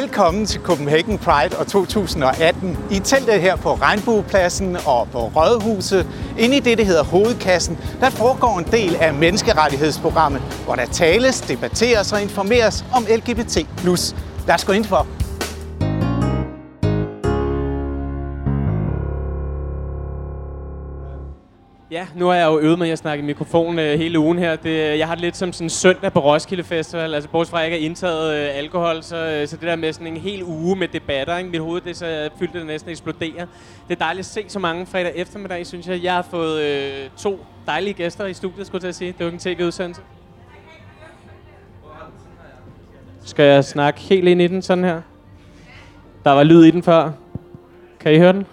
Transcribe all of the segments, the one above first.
Velkommen til Copenhagen Pride og 2018. I teltet her på Regnbuepladsen og på Rådhuset, inde i det, der hedder Hovedkassen, der foregår en del af menneskerettighedsprogrammet, hvor der tales, debatteres og informeres om LGBT+. Lad os gå ind for. Ja, nu har jeg jo øvet mig i at snakke i mikrofon øh, hele ugen her. Det, øh, jeg har det lidt som sådan søndag på Roskilde Festival. Altså, bortset fra, at jeg ikke har indtaget øh, alkohol, så, øh, så det der med sådan en hel uge med debatter, ikke? mit hoved det så øh, fyldt det næsten eksploderer. Det er dejligt at se så mange fredag eftermiddag, synes jeg. Jeg har fået øh, to dejlige gæster i studiet, skulle jeg sige. Det var ikke en tv-udsendelse. Skal jeg snakke helt ind i den sådan her? Der var lyd i den før. Kan I høre den?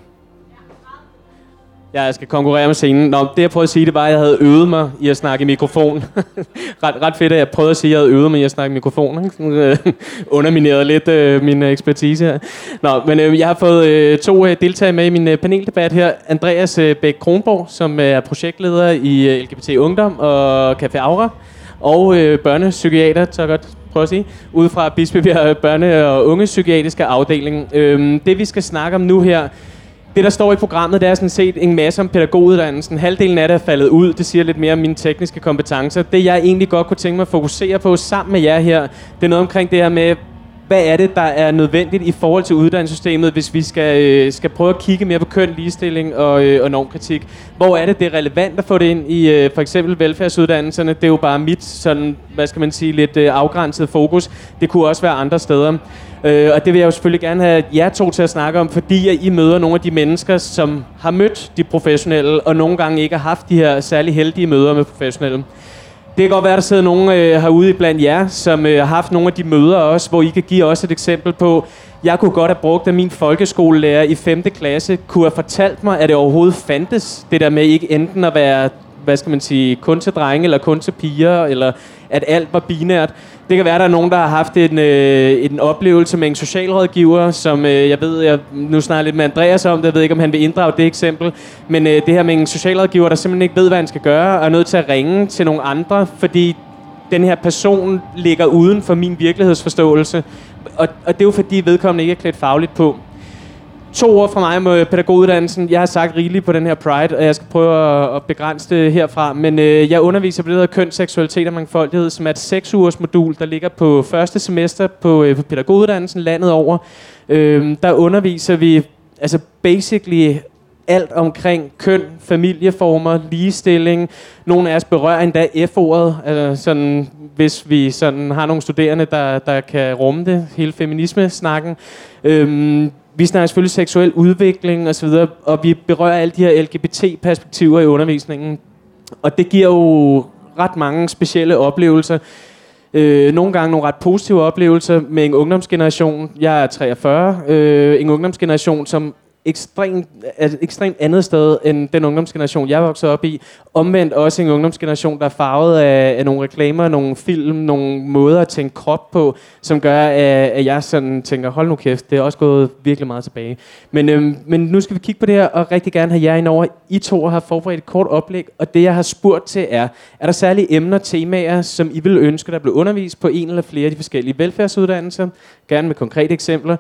Ja, jeg skal konkurrere med scenen. Nå, det jeg prøvede at sige, det var, at jeg havde øvet mig i at snakke i mikrofon. ret, ret fedt, at jeg prøvede at sige, at jeg havde øvet mig i at snakke i mikrofon. Ikke? Øh, undermineret lidt øh, min ekspertise her. Nå, men øh, jeg har fået øh, to øh, deltagere med i min øh, paneldebat her. Andreas øh, Bæk Kronborg, som øh, er projektleder i øh, LGBT Ungdom og Café Aura. Og øh, børnepsykiater, så godt prøve at sige, ude fra Bispebjerg Børne- og Unge Psykiatriske Afdeling. Øh, det vi skal snakke om nu her, det, der står i programmet, det er sådan set en masse om pædagoguddannelsen. Halvdelen af det er faldet ud. Det siger lidt mere om mine tekniske kompetencer. Det, jeg egentlig godt kunne tænke mig at fokusere på sammen med jer her, det er noget omkring det her med, hvad er det, der er nødvendigt i forhold til uddannelsessystemet, hvis vi skal, øh, skal prøve at kigge mere på køn, ligestilling og, øh, og normkritik? Hvor er det, det er relevant at få det ind i øh, for eksempel velfærdsuddannelserne? Det er jo bare mit sådan, hvad skal man sige, lidt øh, afgrænset fokus. Det kunne også være andre steder. Øh, og det vil jeg jo selvfølgelig gerne have jer to til at snakke om, fordi at I møder nogle af de mennesker, som har mødt de professionelle, og nogle gange ikke har haft de her særlig heldige møder med professionelle. Det kan godt være, at der sidder nogen øh, herude blandt jer, som øh, har haft nogle af de møder også, hvor I kan give os et eksempel på, jeg kunne godt have brugt, at min folkeskolelærer i 5. klasse kunne have fortalt mig, at det overhovedet fandtes, det der med ikke enten at være hvad skal man sige, kun til drenge eller kun til piger, eller at alt var binært. Det kan være, at der er nogen, der har haft en, øh, en oplevelse med en socialrådgiver, som øh, jeg ved, jeg nu snakker lidt med Andreas om det, jeg ved ikke, om han vil inddrage det eksempel, men øh, det her med en socialrådgiver, der simpelthen ikke ved, hvad han skal gøre, og er nødt til at ringe til nogle andre, fordi den her person ligger uden for min virkelighedsforståelse. Og, og det er jo fordi vedkommende ikke er klædt fagligt på. To ord fra mig med pædagoguddannelsen. Jeg har sagt rigeligt på den her Pride, og jeg skal prøve at, begrænse det herfra. Men øh, jeg underviser på det, der hedder køn, seksualitet og mangfoldighed, som er et seks ugers modul, der ligger på første semester på, øh, på pædagoguddannelsen landet over. Øh, der underviser vi altså basically alt omkring køn, familieformer, ligestilling. Nogle af os berører endda F-ordet, altså sådan, hvis vi sådan har nogle studerende, der, der kan rumme det, hele feminisme-snakken. Øhm, vi snakker selvfølgelig seksuel udvikling osv., og, og vi berører alle de her LGBT-perspektiver i undervisningen. Og det giver jo ret mange specielle oplevelser. Øh, nogle gange nogle ret positive oplevelser med en ungdomsgeneration. Jeg er 43. Øh, en ungdomsgeneration, som ekstremt, et ekstremt andet sted end den ungdomsgeneration, jeg voksede op i. Omvendt også en ungdomsgeneration, der er farvet af, af nogle reklamer, nogle film, nogle måder at tænke krop på, som gør, at, at jeg sådan tænker, hold nu kæft, det er også gået virkelig meget tilbage. Men, øhm, men nu skal vi kigge på det her, og rigtig gerne have jer ind over. I to har forberedt et kort oplæg, og det jeg har spurgt til er, er der særlige emner, temaer, som I vil ønske, der blev undervist på en eller flere af de forskellige velfærdsuddannelser? Gerne med konkrete eksempler.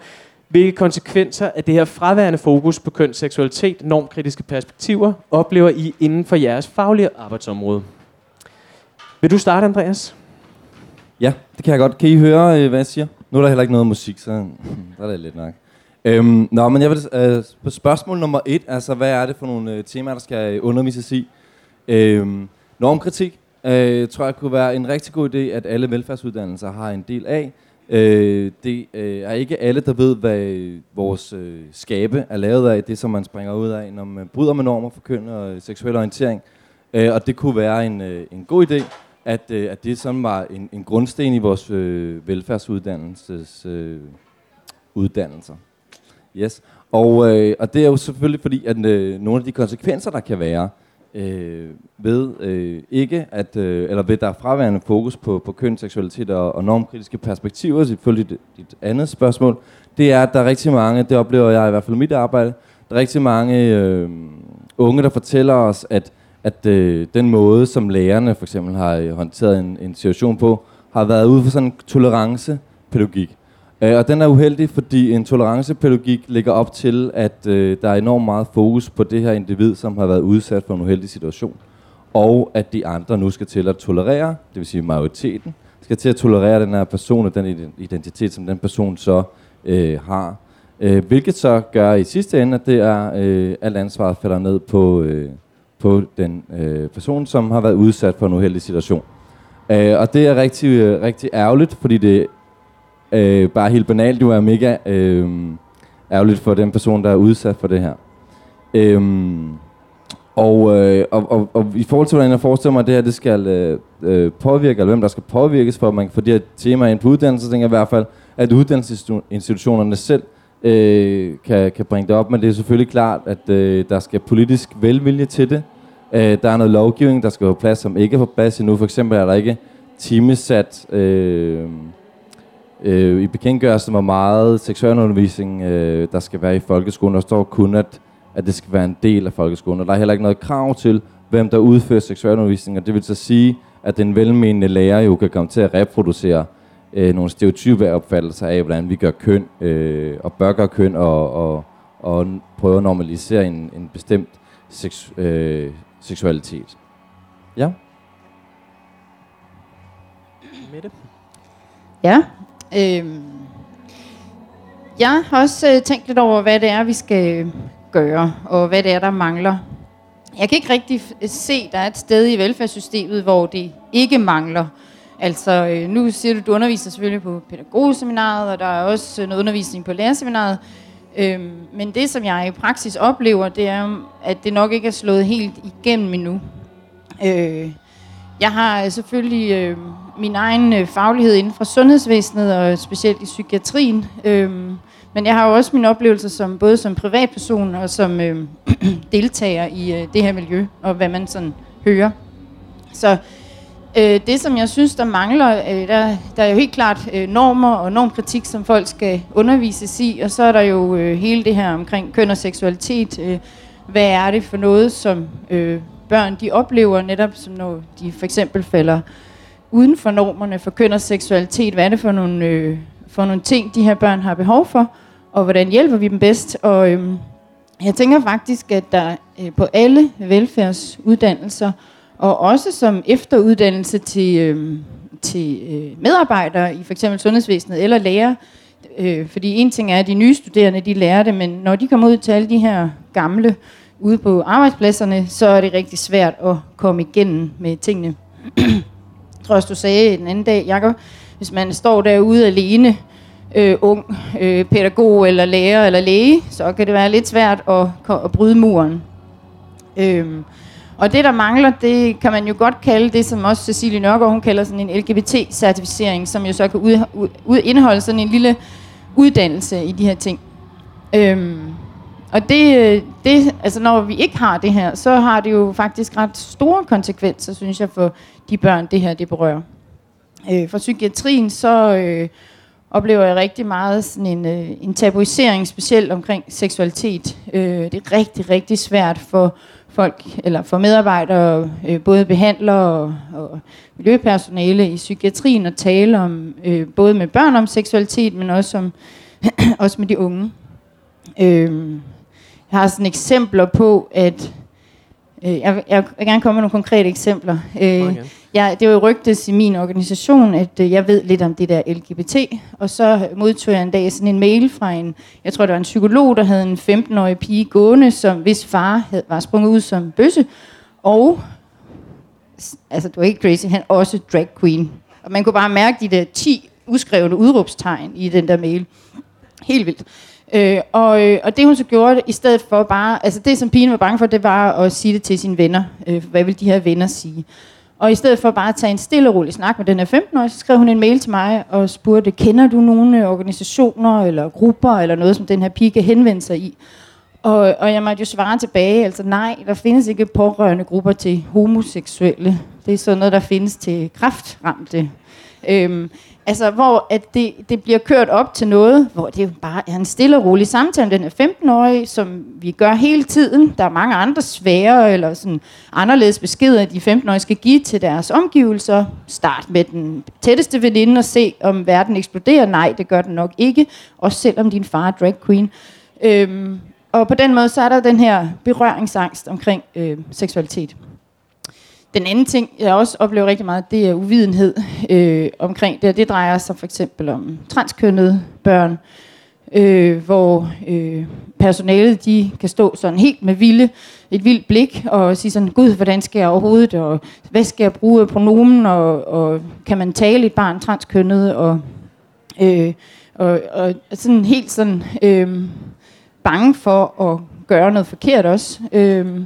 Hvilke konsekvenser af det her fraværende fokus på kønsseksualitet, normkritiske perspektiver, oplever I inden for jeres faglige arbejdsområde? Vil du starte, Andreas? Ja, det kan jeg godt. Kan I høre, øh, hvad jeg siger? Nu er der heller ikke noget musik, så hmm, der er det lidt nok. Øhm, nå, men jeg vil, øh, på spørgsmål nummer et, altså hvad er det for nogle øh, temaer, der skal undervises i? Øhm, normkritik øh, tror jeg kunne være en rigtig god idé, at alle velfærdsuddannelser har en del af. Øh, det øh, er ikke alle, der ved, hvad øh, vores øh, skabe er lavet af, det som man springer ud af, når man bryder med normer for køn og seksuel orientering. Øh, og det kunne være en, øh, en god idé, at, øh, at det sådan var en, en grundsten i vores øh, velfærdsuddannelses øh, uddannelser. Yes. Og, øh, og det er jo selvfølgelig fordi, at øh, nogle af de konsekvenser, der kan være, øh, ved øh, ikke at, øh, eller ved der er fraværende fokus på, på køn, seksualitet og, og normkritiske perspektiver, selvfølgelig dit, dit andet spørgsmål, det er, at der er rigtig mange, det oplever jeg i hvert fald i mit arbejde, der er rigtig mange øh, unge, der fortæller os, at, at øh, den måde, som lærerne for eksempel har håndteret en, en situation på, har været ude for sådan en tolerancepædagogik. Øh, og den er uheldig, fordi en tolerancepædagogik ligger op til, at øh, der er enormt meget fokus på det her individ, som har været udsat for en uheldig situation. Og at de andre nu skal til at tolerere, det vil sige majoriteten, skal til at tolerere den her person og den identitet, som den person så øh, har. Øh, hvilket så gør i sidste ende, at det er øh, alt ansvaret falder ned på, øh, på den øh, person, som har været udsat for en uheldig situation. Øh, og det er rigtig, øh, rigtig ærgerligt, fordi det øh, bare helt banalt du er mega øh, ærgerligt for den person, der er udsat for det her. Øh, og, øh, og, og, og i forhold til, hvordan jeg forestiller mig, at det her det skal øh, øh, påvirke, eller hvem der skal påvirkes for, at man kan få de her temaer ind på uddannelse, så tænker jeg i hvert fald, at uddannelsesinstitutionerne selv øh, kan, kan bringe det op, men det er selvfølgelig klart, at øh, der skal politisk velvilje til det. Øh, der er noget lovgivning, der skal på plads, som ikke er på plads endnu. For eksempel er der ikke timesat øh, øh, i bekendtgørelsen, hvor meget seksualundervisning øh, der skal være i folkeskolen. Der står kun, at, at det skal være en del af folkeskolen. Og der er heller ikke noget krav til, hvem der udfører seksualundervisning. Og det vil så sige, at den velmenende lærer jo kan komme til at reproducere øh, nogle stereotype opfattelser af, hvordan vi gør køn øh, og bør gøre køn og, og, og prøve at normalisere en, en bestemt seks, øh, seksualitet. Ja? Mette? Ja. Øh, jeg har også øh, tænkt lidt over, hvad det er, vi skal gøre, og hvad det er, der mangler. Jeg kan ikke rigtig se, der er et sted i velfærdssystemet, hvor det ikke mangler. Altså, øh, nu siger du, du underviser selvfølgelig på pædagogseminaret, og der er også øh, noget undervisning på lærerseminaret. Øhm, men det, som jeg i praksis oplever, det er, at det nok ikke er slået helt igennem endnu. Øh, jeg har øh, selvfølgelig øh, min egen øh, faglighed inden for sundhedsvæsenet, og specielt i psykiatrien. Øh, men jeg har jo også min oplevelse som både som privatperson og som øh, deltager i øh, det her miljø, og hvad man sådan hører. Så Øh, det, som jeg synes, der mangler, øh, der, der er jo helt klart øh, normer og normkritik, som folk skal undervises i, og så er der jo øh, hele det her omkring køn og seksualitet. Øh, hvad er det for noget, som øh, børn de oplever, netop som når de for eksempel falder uden for normerne for køn og seksualitet? Hvad er det for nogle, øh, for nogle ting, de her børn har behov for, og hvordan hjælper vi dem bedst? Og øh, jeg tænker faktisk, at der øh, på alle velfærdsuddannelser, og også som efteruddannelse til, øh, til øh, medarbejdere i for eksempel sundhedsvæsenet eller læger. Øh, fordi en ting er, at de nye studerende, de lærer det, men når de kommer ud til alle de her gamle ude på arbejdspladserne, så er det rigtig svært at komme igennem med tingene. tror også, du sagde den anden dag, Jacob, hvis man står derude alene, øh, ung øh, pædagog eller lærer eller læge, så kan det være lidt svært at, at bryde muren. Øhm, og det, der mangler, det kan man jo godt kalde det, som også Cecilie Nørgaard, hun kalder sådan en LGBT-certificering, som jo så kan ud, ud, indeholde sådan en lille uddannelse i de her ting. Øhm, og det, øh, det, altså når vi ikke har det her, så har det jo faktisk ret store konsekvenser, synes jeg, for de børn, det her det berører. Øh, for psykiatrien, så øh, oplever jeg rigtig meget sådan en, øh, en tabuisering, specielt omkring seksualitet. Øh, det er rigtig, rigtig svært for folk, eller for medarbejdere, øh, både behandlere og, og miljøpersonale i psykiatrien, at tale om øh, både med børn om seksualitet, men også, om, også med de unge. Øh, har sådan eksempler på, at øh, jeg, jeg vil gerne komme med nogle konkrete eksempler. Øh, jeg, det var jo rygtes i min organisation, at øh, jeg ved lidt om det der LGBT, og så modtog jeg en dag sådan en mail fra en, jeg tror det var en psykolog, der havde en 15-årig pige gående, som hvis far havde, var sprunget ud som bøsse, og, altså det var ikke crazy, han også drag queen. Og man kunne bare mærke de der 10 uskrevne udråbstegn i den der mail. Helt vildt. Øh, og, øh, og det hun så gjorde, i stedet for bare, altså det som pigen var bange for, det var at sige det til sine venner. Øh, hvad vil de her venner sige? Og i stedet for bare at tage en stille og rolig snak med den her 15-årige, så skrev hun en mail til mig og spurgte, kender du nogle organisationer eller grupper eller noget, som den her pige kan henvende sig i? Og, og jeg måtte jo svare tilbage, altså nej, der findes ikke pårørende grupper til homoseksuelle. Det er sådan noget, der findes til kraftramte. Øhm, Altså, hvor at det, det bliver kørt op til noget, hvor det jo bare er en stille og rolig samtale. Den er 15-årig, som vi gør hele tiden. Der er mange andre svære eller sådan anderledes beskeder, de 15-årige skal give til deres omgivelser. Start med den tætteste veninde og se, om verden eksploderer. Nej, det gør den nok ikke. Også selvom din far er drag queen. Øhm, og på den måde, så er der den her berøringsangst omkring øh, seksualitet. Den anden ting, jeg også oplever rigtig meget, det er uvidenhed øh, omkring det. Det drejer sig for eksempel om transkønnede børn, øh, hvor øh, personalet de kan stå sådan helt med vilde, et vildt blik og sige sådan, gud, hvordan skal jeg overhovedet, og hvad skal jeg bruge af pronomen, og, og kan man tale et barn transkønnet, og, øh, og, og sådan helt sådan øh, bange for at gøre noget forkert også. Øh,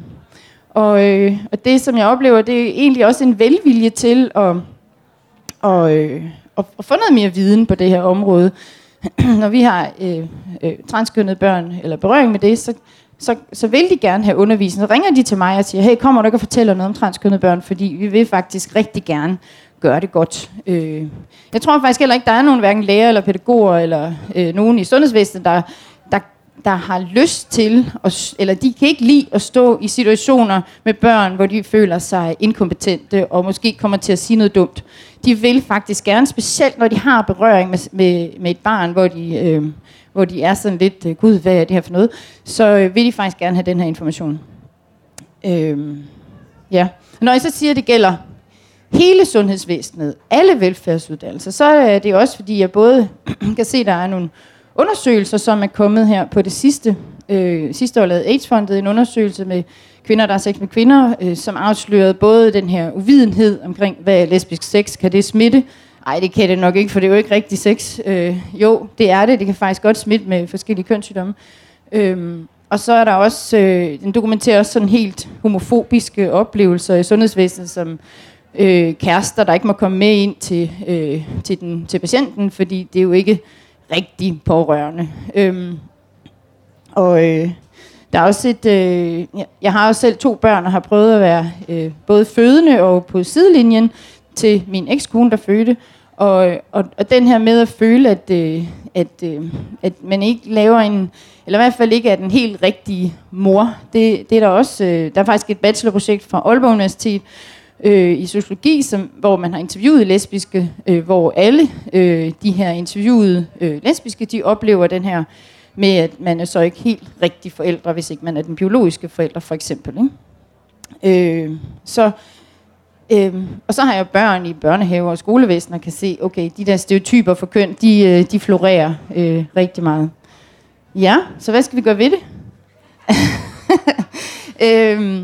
og, øh, og det, som jeg oplever, det er egentlig også en velvilje til at, og, øh, at, at få noget mere viden på det her område. Når vi har øh, øh, transkønnede børn, eller berøring med det, så, så, så vil de gerne have undervisning. Så ringer de til mig og siger, hey, kommer du ikke og fortæller noget om transkønnede børn, fordi vi vil faktisk rigtig gerne gøre det godt. Øh, jeg tror faktisk heller ikke, der er nogen hverken læger eller pædagoger eller øh, nogen i sundhedsvæsenet, der der har lyst til, at, eller de kan ikke lide at stå i situationer med børn, hvor de føler sig inkompetente og måske kommer til at sige noget dumt. De vil faktisk gerne, specielt når de har berøring med, med, med et barn, hvor de, øh, hvor de er sådan lidt, øh, gud, hvad er det her for noget, så øh, vil de faktisk gerne have den her information. Øh, ja. Når jeg så siger, at det gælder hele sundhedsvæsenet, alle velfærdsuddannelser, så er det også, fordi jeg både kan se, at der er nogle undersøgelser, som er kommet her på det sidste. Øh, sidste år lavede AIDS-fondet en undersøgelse med kvinder, der har sex med kvinder, øh, som afslørede både den her uvidenhed omkring, hvad er lesbisk sex, kan det smitte? Nej, det kan det nok ikke, for det er jo ikke rigtig sex. Øh, jo, det er det. Det kan faktisk godt smitte med forskellige kønssygdomme. Øh, og så er der også, øh, den dokumenterer også sådan helt homofobiske oplevelser i sundhedsvæsenet, som øh, kærester, der ikke må komme med ind til, øh, til, den, til patienten, fordi det er jo ikke rigtig pårørende. Øhm, og øh, der er også et, øh, jeg har også selv to børn og har prøvet at være øh, både fødende og på sidelinjen til min ekskone, der fødte. Og, og, og den her med at føle, at, øh, at, øh, at man ikke laver en, eller i hvert fald ikke er den helt rigtige mor, det, det er der også, øh, der er faktisk et bachelorprojekt fra Aalborg Universitet, øh, i sociologi, som, hvor man har interviewet lesbiske, øh, hvor alle øh, de her interviewede øh, lesbiske, de oplever den her med, at man er så ikke helt rigtig forældre, hvis ikke man er den biologiske forælder, for eksempel. Ikke? Øh, så, øh, og så har jeg børn i børnehaver og skolevæsen, og kan se, okay, de der stereotyper for køn, de, øh, de florerer øh, rigtig meget. Ja, så hvad skal vi gøre ved det? øh,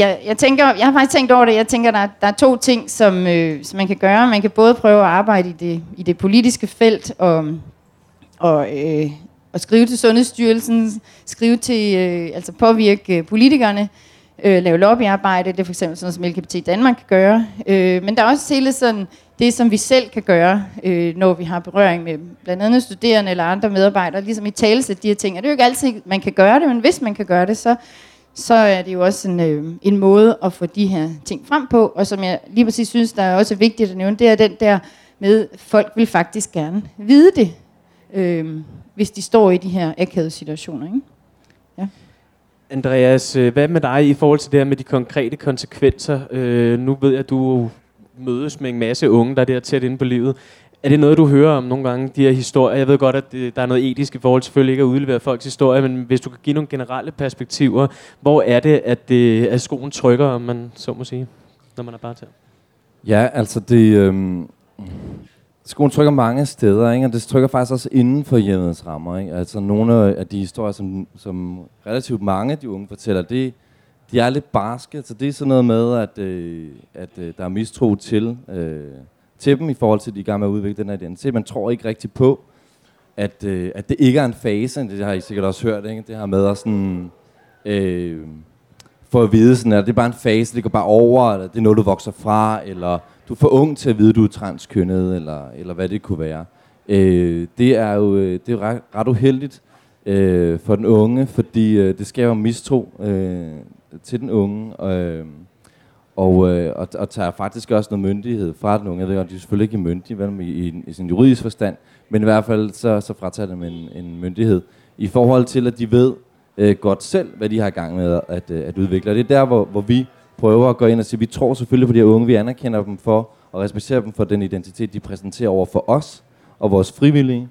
jeg, jeg, tænker, jeg har faktisk tænkt over det. Jeg tænker, der, der er to ting, som, øh, som man kan gøre. Man kan både prøve at arbejde i det, i det politiske felt og, og, øh, og skrive til Sundhedsstyrelsen, skrive til, øh, altså påvirke øh, politikerne, øh, lave lobbyarbejde. Det er for eksempel sådan som LGBT Danmark kan gøre. Øh, men der er også hele sådan det, som vi selv kan gøre, øh, når vi har berøring med blandt andet studerende eller andre medarbejdere, ligesom i talesæt de her ting. Og det er jo ikke altid, man kan gøre det, men hvis man kan gøre det, så så er det jo også en, øh, en måde at få de her ting frem på. Og som jeg lige præcis synes, der er også vigtigt at nævne, det er den der med, folk vil faktisk gerne vide det, øh, hvis de står i de her akavede situationer. Ikke? Ja. Andreas, øh, hvad med dig i forhold til det her med de konkrete konsekvenser? Øh, nu ved jeg, at du mødes med en masse unge, der er der tæt inde på livet. Er det noget, du hører om nogle gange, de her historier? Jeg ved godt, at det, der er noget etisk i forhold til selvfølgelig ikke at udlevere folks historie, men hvis du kan give nogle generelle perspektiver, hvor er det, at, det, at skoen trykker, om man så må sige, når man er bare til? Ja, altså det... Øhm Skoen trykker mange steder, ikke? og det trykker faktisk også inden for hjemmets rammer. Ikke? Altså nogle af de historier, som, som relativt mange af de unge fortæller, det, de er lidt barske. Så det er sådan noget med, at, øh, at øh, der er mistro til, øh, til dem i forhold til, at de er i gang med at udvikle den her identitet. Man tror ikke rigtig på, at, øh, at det ikke er en fase. Det har I sikkert også hørt, ikke? det her med at sådan, øh, få at vide, sådan, at det er bare en fase, det går bare over, eller det er noget, du vokser fra, eller du er for ung til at vide, at du er transkønnet, eller, eller hvad det kunne være. Øh, det er jo øh, det er ret, ret uheldigt øh, for den unge, fordi øh, det skaber mistro øh, til den unge. Øh, og, øh, og, og tager faktisk også noget myndighed fra den unge. Jeg ved godt, de er selvfølgelig ikke myndige vel, i, i, i sin juridisk forstand, men i hvert fald så, så fratager dem en, en myndighed i forhold til, at de ved øh, godt selv, hvad de har i gang med at, øh, at udvikle. Og det er der, hvor, hvor vi prøver at gå ind og sige, vi tror selvfølgelig på de her unge, vi anerkender dem for, og respekterer dem for den identitet, de præsenterer over for os og vores frivillige.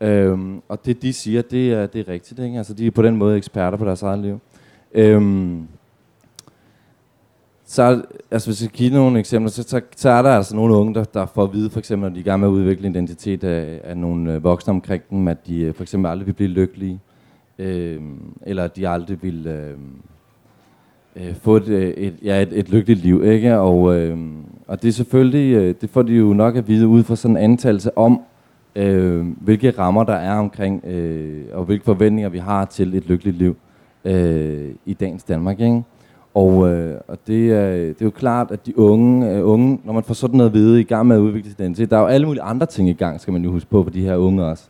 Øhm, og det, de siger, det er, det er rigtigt. Ikke? Altså, de er på den måde eksperter på deres eget liv. Øhm, så altså, hvis jeg giver nogle eksempler, så, så, så er der altså nogle unge, der, der får at vide, for eksempel, når de er i gang med at udvikle identitet af, af nogle øh, voksne omkring dem, at de øh, for eksempel aldrig vil blive lykkelige, øh, eller at de aldrig vil øh, øh, få et, øh, et, ja, et, et lykkeligt liv, ikke? Og, øh, og det er selvfølgelig, øh, det får de jo nok at vide ud fra sådan en antagelse om, øh, hvilke rammer der er omkring, øh, og hvilke forventninger vi har til et lykkeligt liv øh, i dagens Danmark, ikke? Og, øh, og det, er, det er jo klart, at de unge, øh, unge, når man får sådan noget at vide i gang med at udvikle sin identitet, der er jo alle mulige andre ting i gang, skal man jo huske på, for de her unge også,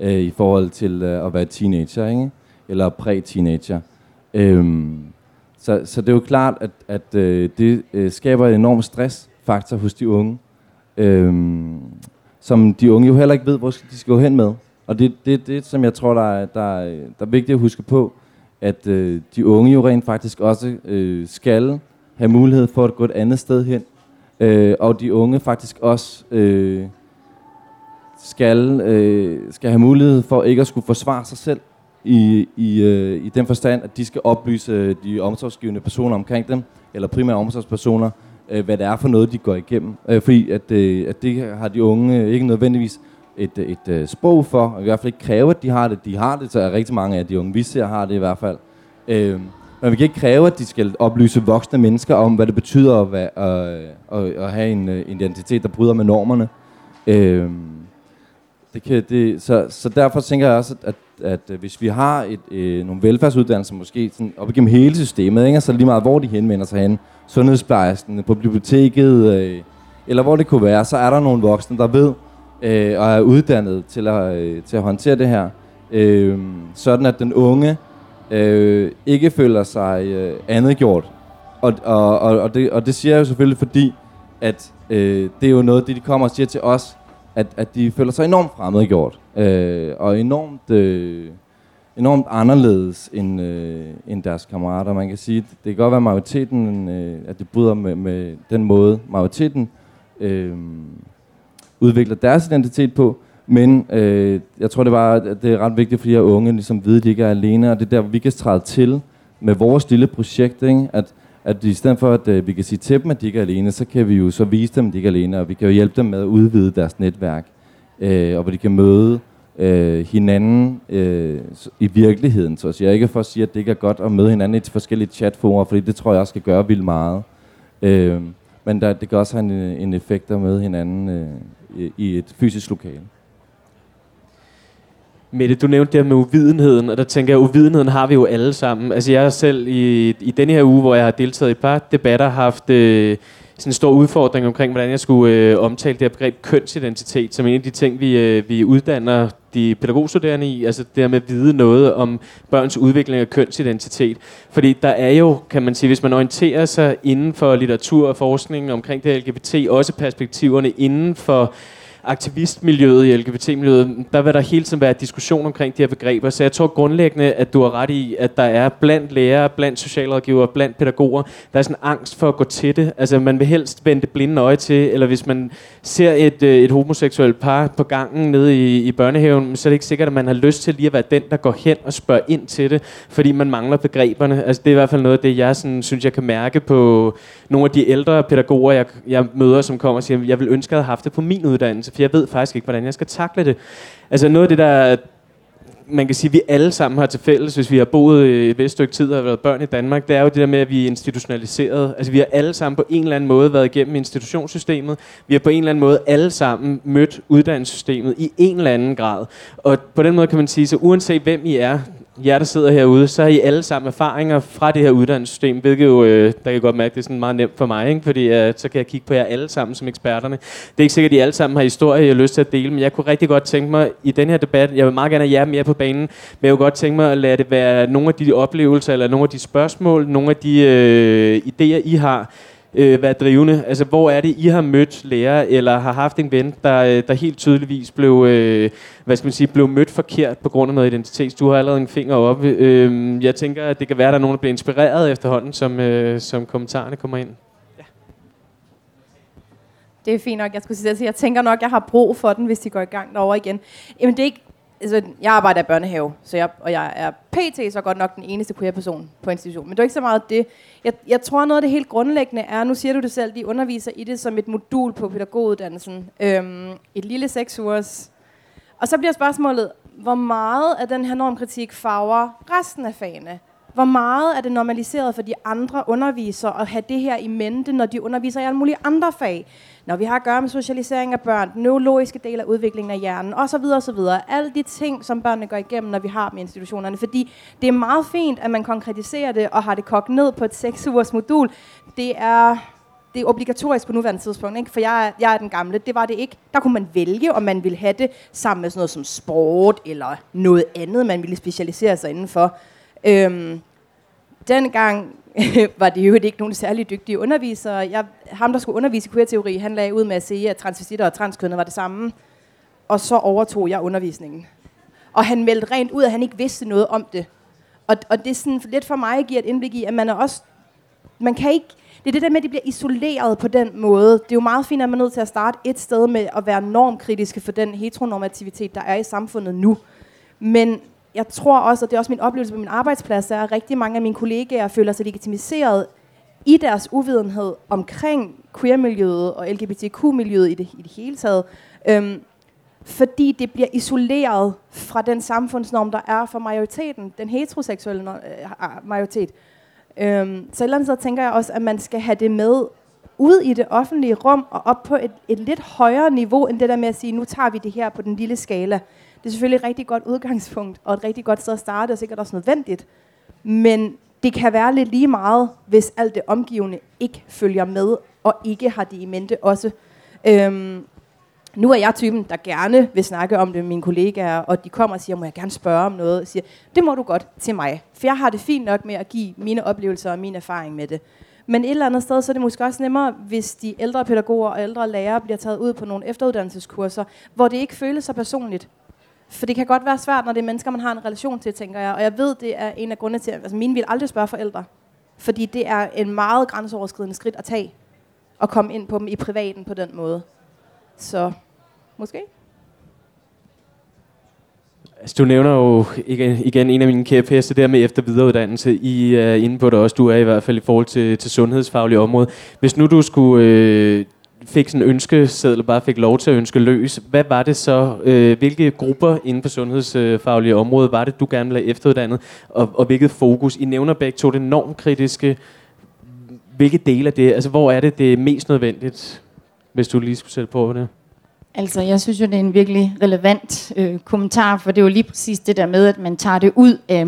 øh, i forhold til øh, at være teenager, ikke? eller præ-teenager. Øhm, så, så det er jo klart, at, at øh, det øh, skaber en enorm stressfaktor hos de unge, øhm, som de unge jo heller ikke ved, hvor de skal gå hen med. Og det er det, det, som jeg tror, der er, der, er, der er vigtigt at huske på, at øh, de unge jo rent faktisk også øh, skal have mulighed for at gå et andet sted hen. Øh, og de unge faktisk også øh, skal, øh, skal have mulighed for ikke at skulle forsvare sig selv i, i, øh, i den forstand, at de skal oplyse øh, de omsorgsgivende personer omkring dem, eller primære omsorgspersoner, øh, hvad det er for noget, de går igennem. Øh, fordi at, øh, at det har de unge ikke nødvendigvis et, øh, et, et sprog for, og i hvert fald ikke kræve, at de har det. De har det, så er rigtig mange af de unge, vi ser, har det i hvert fald. Øh, men vi kan ikke kræve, at de skal oplyse voksne mennesker om, hvad det betyder at, være, øh, at, at, at have en uh, identitet, der bryder med normerne. Øh, det kan, det, så, så derfor tænker jeg også, at, at, at hvis vi har et, øh, nogle velfærdsuddannelser, måske sådan op igennem hele systemet, ikke? så lige meget, hvor de henvender sig hen, sundhedsplejersken, på biblioteket, øh, eller hvor det kunne være, så er der nogle voksne, der ved, øh, og er uddannet til at, øh, til at håndtere det her. Øh, sådan at den unge øh, ikke føler sig øh, andetgjort. Og, og, og, og, det, og det siger jeg jo selvfølgelig, fordi at øh, det er jo noget, det de kommer og siger til os, at, at de føler sig enormt fremmedgjort. Øh, og enormt, øh, enormt anderledes end, øh, end deres kammerater. Man kan sige, det kan godt være majoriteten, øh, at det bryder med, med den måde, majoriteten øh, udvikler deres identitet på, men øh, jeg tror, det, var, at det er ret vigtigt for de her unge, ligesom vide, at de ikke er alene, og det er der, vi kan træde til med vores lille projekt, ikke? At, at i stedet for, at øh, vi kan sige til dem, at de ikke er alene, så kan vi jo så vise dem, at de ikke er alene, og vi kan jo hjælpe dem med at udvide deres netværk, øh, og hvor de kan møde øh, hinanden øh, i virkeligheden. Så jeg er ikke for at sige, at det ikke er godt at møde hinanden i forskellige chatforer, fordi det tror jeg også skal gøre vildt meget. Øh, men der, det kan også have en, øh, en effekt at møde hinanden øh, Øh, i, et fysisk lokale. Mette, du nævnte det med uvidenheden, og der tænker jeg, at uvidenheden har vi jo alle sammen. Altså jeg selv i, i denne her uge, hvor jeg har deltaget i et par debatter, haft øh, sådan en stor udfordring omkring, hvordan jeg skulle øh, omtale det her begreb kønsidentitet, som en af de ting, vi, øh, vi uddanner de pædagogstuderende i, altså det her med at vide noget om børns udvikling af kønsidentitet. Fordi der er jo, kan man sige, hvis man orienterer sig inden for litteratur og forskning omkring det LGBT, også perspektiverne inden for aktivistmiljøet i LGBT-miljøet, der vil der hele tiden være diskussion omkring de her begreber. Så jeg tror grundlæggende, at du har ret i, at der er blandt lærere, blandt socialrådgivere, blandt pædagoger, der er sådan en angst for at gå til det. Altså man vil helst vende det blinde øje til, eller hvis man ser et, øh, et homoseksuelt par på gangen nede i, i børnehaven, så er det ikke sikkert, at man har lyst til lige at være den, der går hen og spørger ind til det, fordi man mangler begreberne. Altså det er i hvert fald noget af det, jeg sådan, synes, jeg kan mærke på nogle af de ældre pædagoger, jeg, jeg møder, som kommer og siger, jeg vil ønske, at jeg havde haft det på min uddannelse for jeg ved faktisk ikke, hvordan jeg skal takle det. Altså noget af det, der man kan sige, at vi alle sammen har til fælles, hvis vi har boet et vist stykke tid og har været børn i Danmark, det er jo det der med, at vi er institutionaliseret. Altså vi har alle sammen på en eller anden måde været igennem institutionssystemet. Vi har på en eller anden måde alle sammen mødt uddannelsessystemet i en eller anden grad. Og på den måde kan man sige, så uanset hvem I er, jer, der sidder herude, så har I alle sammen erfaringer fra det her uddannelsessystem, hvilket jo, øh, der kan godt mærke, det er sådan meget nemt for mig, ikke? fordi øh, så kan jeg kigge på jer alle sammen som eksperterne. Det er ikke sikkert, at I alle sammen har historier, jeg har lyst til at dele, men jeg kunne rigtig godt tænke mig i den her debat, jeg vil meget gerne have jer mere på banen, men jeg kunne godt tænke mig at lade det være nogle af de oplevelser, eller nogle af de spørgsmål, nogle af de øh, idéer, I har, øh, være drivende? Altså, hvor er det, I har mødt lærer, eller har haft en ven, der, øh, der helt tydeligvis blev, øh, hvad skal man sige, blev mødt forkert på grund af noget identitet? Du har allerede en finger op. Øh, jeg tænker, at det kan være, at der er nogen, der bliver inspireret efterhånden, som, øh, som kommentarerne kommer ind. Ja. Det er fint nok. Jeg skulle sige, altså, jeg tænker nok, jeg har brug for den, hvis de går i gang derovre igen. Jamen, det er ikke... Altså, jeg arbejder i børnehave, så jeg, og jeg er pt. så godt nok den eneste queer person på institutionen. Men det er ikke så meget det. Jeg, jeg tror, noget af det helt grundlæggende er, nu siger du det selv, de underviser i det som et modul på pædagoguddannelsen. Øhm, et lille seks ugers. Og så bliver spørgsmålet, hvor meget af den her normkritik farver resten af fagene? Hvor meget er det normaliseret for de andre undervisere at have det her i mente, når de underviser i alle mulige andre fag? Når vi har at gøre med socialisering af børn, den neurologiske del af udviklingen af hjernen, osv. osv. Alle de ting, som børnene går igennem, når vi har dem i institutionerne. Fordi det er meget fint, at man konkretiserer det og har det kogt ned på et 6 ugers modul. Det er det er obligatorisk på nuværende tidspunkt, ikke? for jeg er, jeg er den gamle. Det var det ikke. Der kunne man vælge, om man ville have det sammen med sådan noget som sport, eller noget andet, man ville specialisere sig indenfor. Øhm, dengang var det jo ikke nogen særlig dygtige undervisere. Jeg, ham, der skulle undervise i queer-teori, han lagde ud med at sige, at transvestitter og transkønnet var det samme. Og så overtog jeg undervisningen. Og han meldte rent ud, at han ikke vidste noget om det. Og, og det er sådan lidt for mig giver et indblik i, at man er også... Man kan ikke... Det er det der med, at de bliver isoleret på den måde. Det er jo meget fint, at man er nødt til at starte et sted med at være normkritiske for den heteronormativitet, der er i samfundet nu. Men jeg tror også, og det er også min oplevelse på min arbejdsplads, er, at rigtig mange af mine kollegaer føler sig legitimiseret i deres uvidenhed omkring queer-miljøet og LGBTQ-miljøet i det, i det hele taget. Øhm, fordi det bliver isoleret fra den samfundsnorm, der er for majoriteten, den heteroseksuelle øh, ah, majoritet. Øhm, så et eller andet sted tænker jeg også, at man skal have det med ud i det offentlige rum og op på et, et lidt højere niveau, end det der med at sige, nu tager vi det her på den lille skala. Det er selvfølgelig et rigtig godt udgangspunkt, og et rigtig godt sted at starte, og sikkert også nødvendigt. Men det kan være lidt lige meget, hvis alt det omgivende ikke følger med, og ikke har det i mente også. Øhm, nu er jeg typen, der gerne vil snakke om det med mine kollegaer, og de kommer og siger, må jeg gerne spørge om noget? Og siger, det må du godt til mig, for jeg har det fint nok med at give mine oplevelser og min erfaring med det. Men et eller andet sted, så er det måske også nemmere, hvis de ældre pædagoger og ældre lærere bliver taget ud på nogle efteruddannelseskurser, hvor det ikke føles så personligt. For det kan godt være svært, når det er mennesker, man har en relation til, tænker jeg. Og jeg ved, det er en af grundene til, at altså, mine vil aldrig spørge forældre. Fordi det er en meget grænseoverskridende skridt at tage. Og komme ind på dem i privaten på den måde. Så måske. Altså, du nævner jo igen, igen en af mine kæpheste der med efter videreuddannelse. I øh, er inde på det også, du er i hvert fald i forhold til, til sundhedsfaglige område. Hvis nu du skulle øh, fik sådan en ønskeseddel og bare fik lov til at ønske løs, hvad var det så, øh, hvilke grupper inden for sundhedsfaglige område var det, du gerne ville have efteruddannet, og, og hvilket fokus? I nævner begge to det normkritiske. Hvilke dele af det, altså hvor er det det er mest nødvendigt, hvis du lige skulle sætte på det? Altså, jeg synes jo, det er en virkelig relevant øh, kommentar, for det er jo lige præcis det der med, at man tager det ud af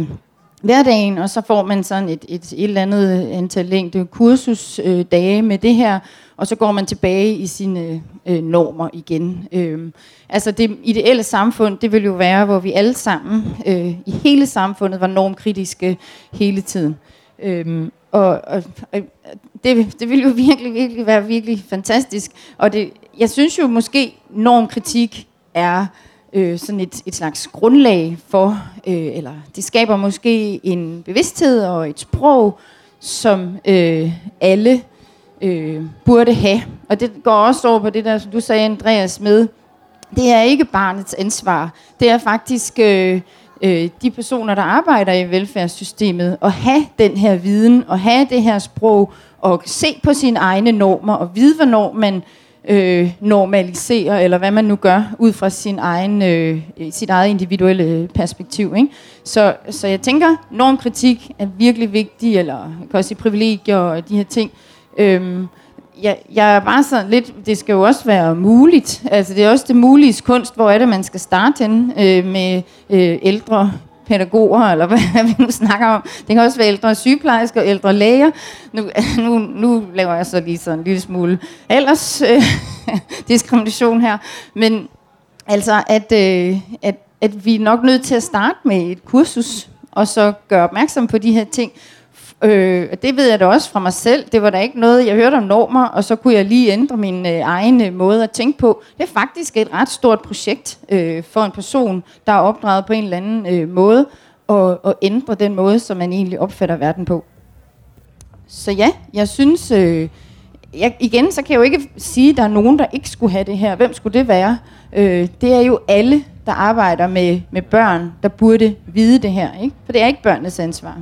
hverdagen, og så får man sådan et, et, et eller andet øh, antal længde kursusdage øh, med det her, og så går man tilbage i sine øh, normer igen. Øh, altså det ideelle samfund, det vil jo være, hvor vi alle sammen øh, i hele samfundet var normkritiske hele tiden. Øh, og, og, og det, det ville jo virkelig, virkelig være virkelig fantastisk. Og det, jeg synes jo måske, normkritik er øh, øh, sådan et, et slags grundlag for, øh, eller det skaber måske en bevidsthed og et sprog, som øh, alle øh, burde have. Og det går også over på det der, som du sagde, Andreas, med, det er ikke barnets ansvar. Det er faktisk øh, øh, de personer, der arbejder i velfærdssystemet, at have den her viden, og have det her sprog, og se på sine egne normer, og vide, hvornår man øh, normaliserer, eller hvad man nu gør, ud fra sin egen, øh, sit eget individuelle perspektiv. Ikke? Så, så jeg tænker, normkritik er virkelig vigtig, eller jeg kan også sige privilegier og de her ting. Øhm, jeg, jeg er bare sådan lidt, det skal jo også være muligt. Altså det er også det mulige kunst, hvor er det, man skal starte henne øh, med øh, ældre pædagoger, eller hvad vi nu snakker om. Det kan også være ældre sygeplejersker ældre læger. Nu, nu, nu laver jeg så lige sådan en lille smule ellers øh, diskrimination her. Men altså, at, øh, at, at vi er nok nødt til at starte med et kursus, og så gøre opmærksom på de her ting, Øh, det ved jeg da også fra mig selv. Det var da ikke noget, jeg hørte om normer, og så kunne jeg lige ændre min øh, egen øh, måde at tænke på. Det er faktisk et ret stort projekt øh, for en person, der er opdraget på en eller anden øh, måde, og, og ændre den måde, som man egentlig opfatter verden på. Så ja, jeg synes... Øh, jeg, igen, så kan jeg jo ikke sige, at der er nogen, der ikke skulle have det her. Hvem skulle det være? Øh, det er jo alle, der arbejder med, med børn, der burde vide det her. Ikke? For det er ikke børnenes ansvar.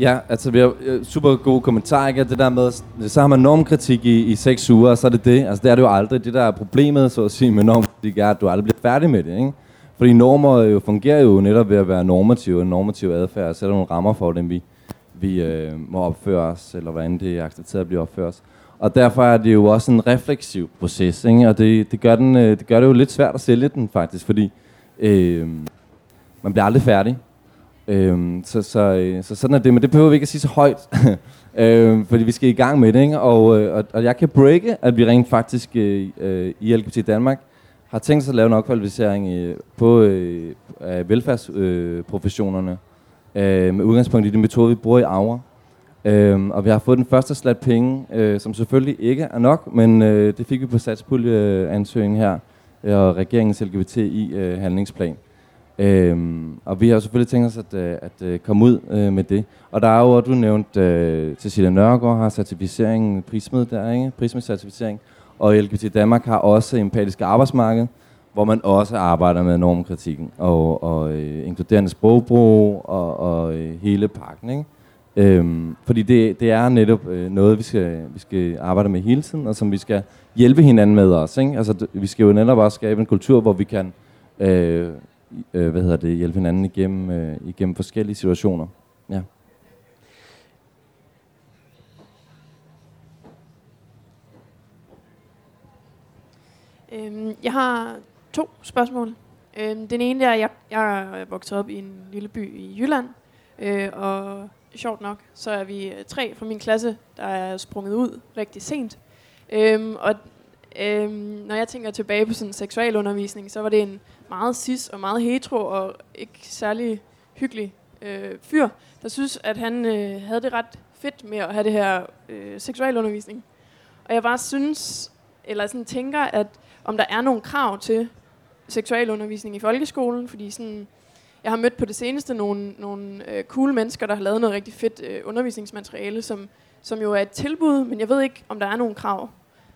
Ja, altså vi har øh, super gode kommentarer, ikke? Det der med, så har man normkritik i, i seks uger, og så er det det. Altså det er det jo aldrig. Det der er problemet, så at sige, med normkritik er, at du aldrig bliver færdig med det, ikke? Fordi normer jo fungerer jo netop ved at være normative, en normativ adfærd, og sætter nogle rammer for dem, vi, vi øh, må opføre os, eller hvordan det er accepteret at blive opført os. Og derfor er det jo også en refleksiv proces, ikke? og det, det, gør den, øh, det gør det jo lidt svært at sælge den faktisk, fordi øh, man bliver aldrig færdig. Øh, så, så, øh, så sådan er det, men det behøver vi ikke at sige så højt, øhm, fordi vi skal i gang med det, ikke? Og, øh, og, og jeg kan breake, at vi rent faktisk øh, øh i LGBT Danmark har tænkt sig at lave en opkvalificering øh, på øh, velfærdsprofessionerne, øh, øh, med udgangspunkt i den metode, vi bruger i Aura. Øhm, og vi har fået den første slat penge, øh, som selvfølgelig ikke er nok, men øh, det fik vi på satspuljeansøgningen her, øh, og regeringens LGBTI-handlingsplan. Øh, øhm, og vi har selvfølgelig tænkt os at, øh, at øh, komme ud øh, med det. Og der er jo, du nævnte, øh, Cecilia Nørgaard har certificeringen, prismed der, ikke? Prismed-certificering. Og LGBT Danmark har også empatisk arbejdsmarked, hvor man også arbejder med normkritikken og, og øh, inkluderende sprogbrug og, og øh, hele pakken. Ikke? Øhm, fordi det, det er netop øh, noget, vi skal, vi skal arbejde med hele tiden, og som vi skal hjælpe hinanden med også. Ikke? Altså, vi skal jo netop også skabe en kultur, hvor vi kan øh, øh, hvad hedder det, hjælpe hinanden igennem, øh, igennem forskellige situationer. Ja. Øhm, jeg har to spørgsmål. Øhm, den ene er, at jeg, jeg er vokset op i en lille by i Jylland, øh, og sjovt nok, så er vi øh, tre fra min klasse, der er sprunget ud rigtig sent. Øhm, og øhm, når jeg tænker tilbage på sådan seksualundervisning, så var det en meget cis og meget hetero og ikke særlig hyggelig øh, fyr, der synes, at han øh, havde det ret fedt med at have det her øh, seksualundervisning. Og jeg bare synes, eller sådan tænker, at om der er nogle krav til seksualundervisning i folkeskolen, fordi sådan, jeg har mødt på det seneste nogle, nogle øh, cool mennesker, der har lavet noget rigtig fedt øh, undervisningsmateriale, som, som jo er et tilbud, men jeg ved ikke, om der er nogle krav.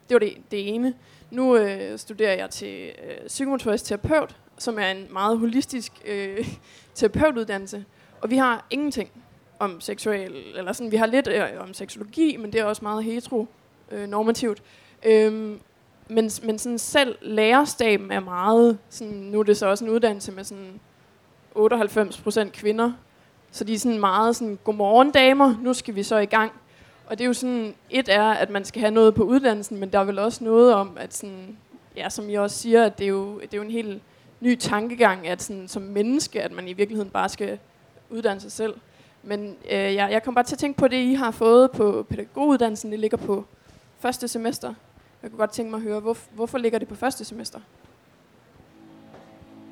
Det var det, det ene. Nu øh, studerer jeg til øh, psykomotorisk terapeut, som er en meget holistisk øh, terapeutuddannelse, og vi har ingenting om seksuel, eller sådan, vi har lidt øh, om seksologi, men det er også meget heteronormativt. Øh, øhm, men, men sådan selv lærerstaben er meget, sådan, nu er det så også en uddannelse med sådan 98 procent kvinder, så de er sådan meget sådan, godmorgen damer, nu skal vi så i gang. Og det er jo sådan, et er, at man skal have noget på uddannelsen, men der er vel også noget om, at sådan, ja, som jeg også siger, at det er jo, det er jo en helt ny tankegang, at sådan, som menneske, at man i virkeligheden bare skal uddanne sig selv. Men øh, jeg, jeg kom bare til at tænke på det, I har fået på pædagoguddannelsen. Det ligger på første semester. Jeg kunne godt tænke mig at høre, hvor, hvorfor ligger det på første semester?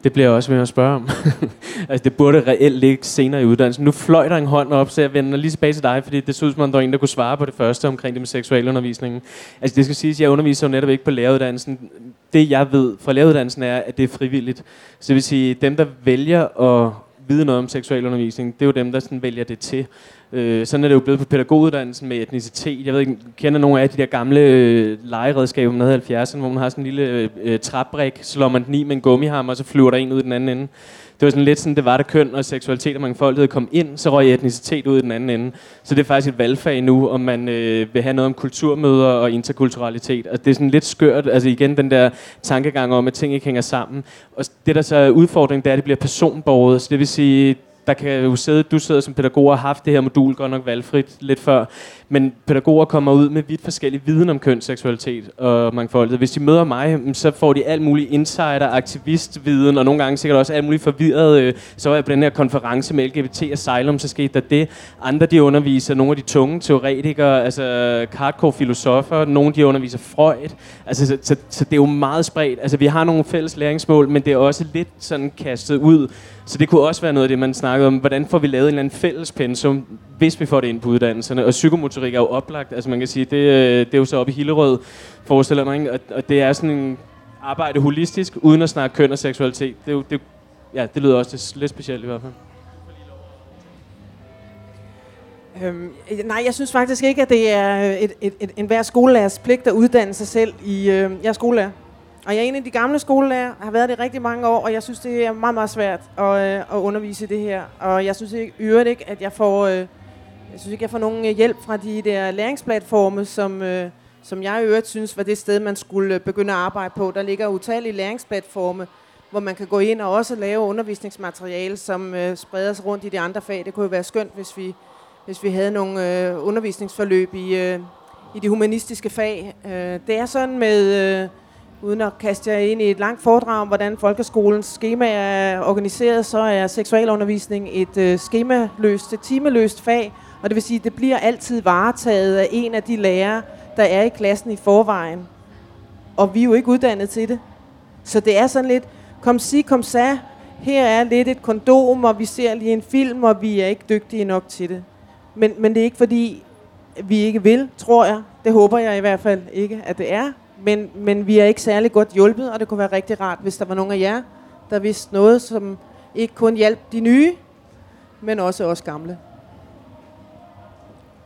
Det bliver jeg også ved at spørge om. altså, det burde reelt ligge senere i uddannelsen. Nu fløj der en hånd op, så jeg vender lige tilbage til dig, fordi det så ud som om, der var en, der kunne svare på det første omkring det med seksualundervisningen. Altså, det skal siges, at jeg underviser jo netop ikke på læreruddannelsen. Det, jeg ved fra læreruddannelsen, er, at det er frivilligt. Så det vil sige, dem, der vælger at vide noget om seksualundervisning, det er jo dem, der sådan vælger det til. Øh, sådan er det jo blevet på pædagoguddannelsen med etnicitet. Jeg ved ikke, kender nogle af de der gamle øh, legeredskaber, man havde 70'erne, hvor man har sådan en lille øh, øh, træbrik, slår man den i med en gummihammer, og så flyver der en ud i den anden ende. Det var sådan lidt sådan, det var der køn og seksualitet og mangfoldighed kom ind, så røg etnicitet ud i den anden ende. Så det er faktisk et valgfag nu, om man øh, vil have noget om kulturmøder og interkulturalitet. Og det er sådan lidt skørt, altså igen den der tankegang om, at ting ikke hænger sammen. Og det der så er udfordringen, det er, at det bliver personborget. Så det vil sige, der kan jo sidde, du sidder som pædagog og har haft det her modul godt nok valgfrit lidt før, men pædagoger kommer ud med vidt forskellig viden om køn, seksualitet og mangfoldighed. Hvis de møder mig, så får de alt muligt insider, aktivistviden, og nogle gange sikkert også alt muligt forvirret. Øh. Så var jeg på den her konference med LGBT Asylum, så skete der det. Andre de underviser nogle af de tunge teoretikere, altså hardcore filosofer, nogle de underviser Freud. Altså, så, så, så det er jo meget spredt. Altså, vi har nogle fælles læringsmål, men det er også lidt sådan kastet ud Så det kunne også være noget af det, man snakkede om. Hvordan får vi lavet en eller anden fælles pensum, hvis vi får det ind på uddannelserne? Og psykomotorik er jo oplagt. Altså man kan sige, det, øh, det er jo så oppe i Hillerød, forestiller mig. Ikke? Og, og det er sådan en arbejde holistisk, uden at snakke køn og seksualitet. Det, er jo, det, ja, det lyder også lidt specielt i hvert fald. Øhm, nej, jeg synes faktisk ikke, at det er et, et, et, en hver skolelærers pligt at uddanne sig selv i... Øh, jeg er skolelærer. Og jeg er en af de gamle skolelærer, har været det rigtig mange år, og jeg synes, det er meget, meget svært at, øh, at undervise i det her. Og jeg synes ikke, øvrigt ikke, at jeg får... Øh, jeg synes ikke, jeg får nogen øh, hjælp fra de der læringsplatforme, som, øh, som jeg i øvrigt synes var det sted, man skulle øh, begynde at arbejde på. Der ligger utallige læringsplatforme, hvor man kan gå ind og også lave undervisningsmateriale, som øh, spreder sig rundt i de andre fag. Det kunne jo være skønt, hvis vi hvis vi havde nogle øh, undervisningsforløb i, øh, i de humanistiske fag. Øh, det er sådan med, øh, uden at kaste jer ind i et langt foredrag om, hvordan folkeskolens schema er organiseret, så er seksualundervisning et øh, skemaløst, et timeløst fag, og det vil sige, at det bliver altid varetaget af en af de lærere, der er i klassen i forvejen. Og vi er jo ikke uddannet til det. Så det er sådan lidt, kom sig, kom sa, her er lidt et kondom, og vi ser lige en film, og vi er ikke dygtige nok til det. Men, men det er ikke fordi, vi ikke vil, tror jeg. Det håber jeg i hvert fald ikke, at det er. Men, men vi er ikke særlig godt hjulpet, og det kunne være rigtig rart, hvis der var nogen af jer, der vidste noget, som ikke kun hjalp de nye, men også os gamle.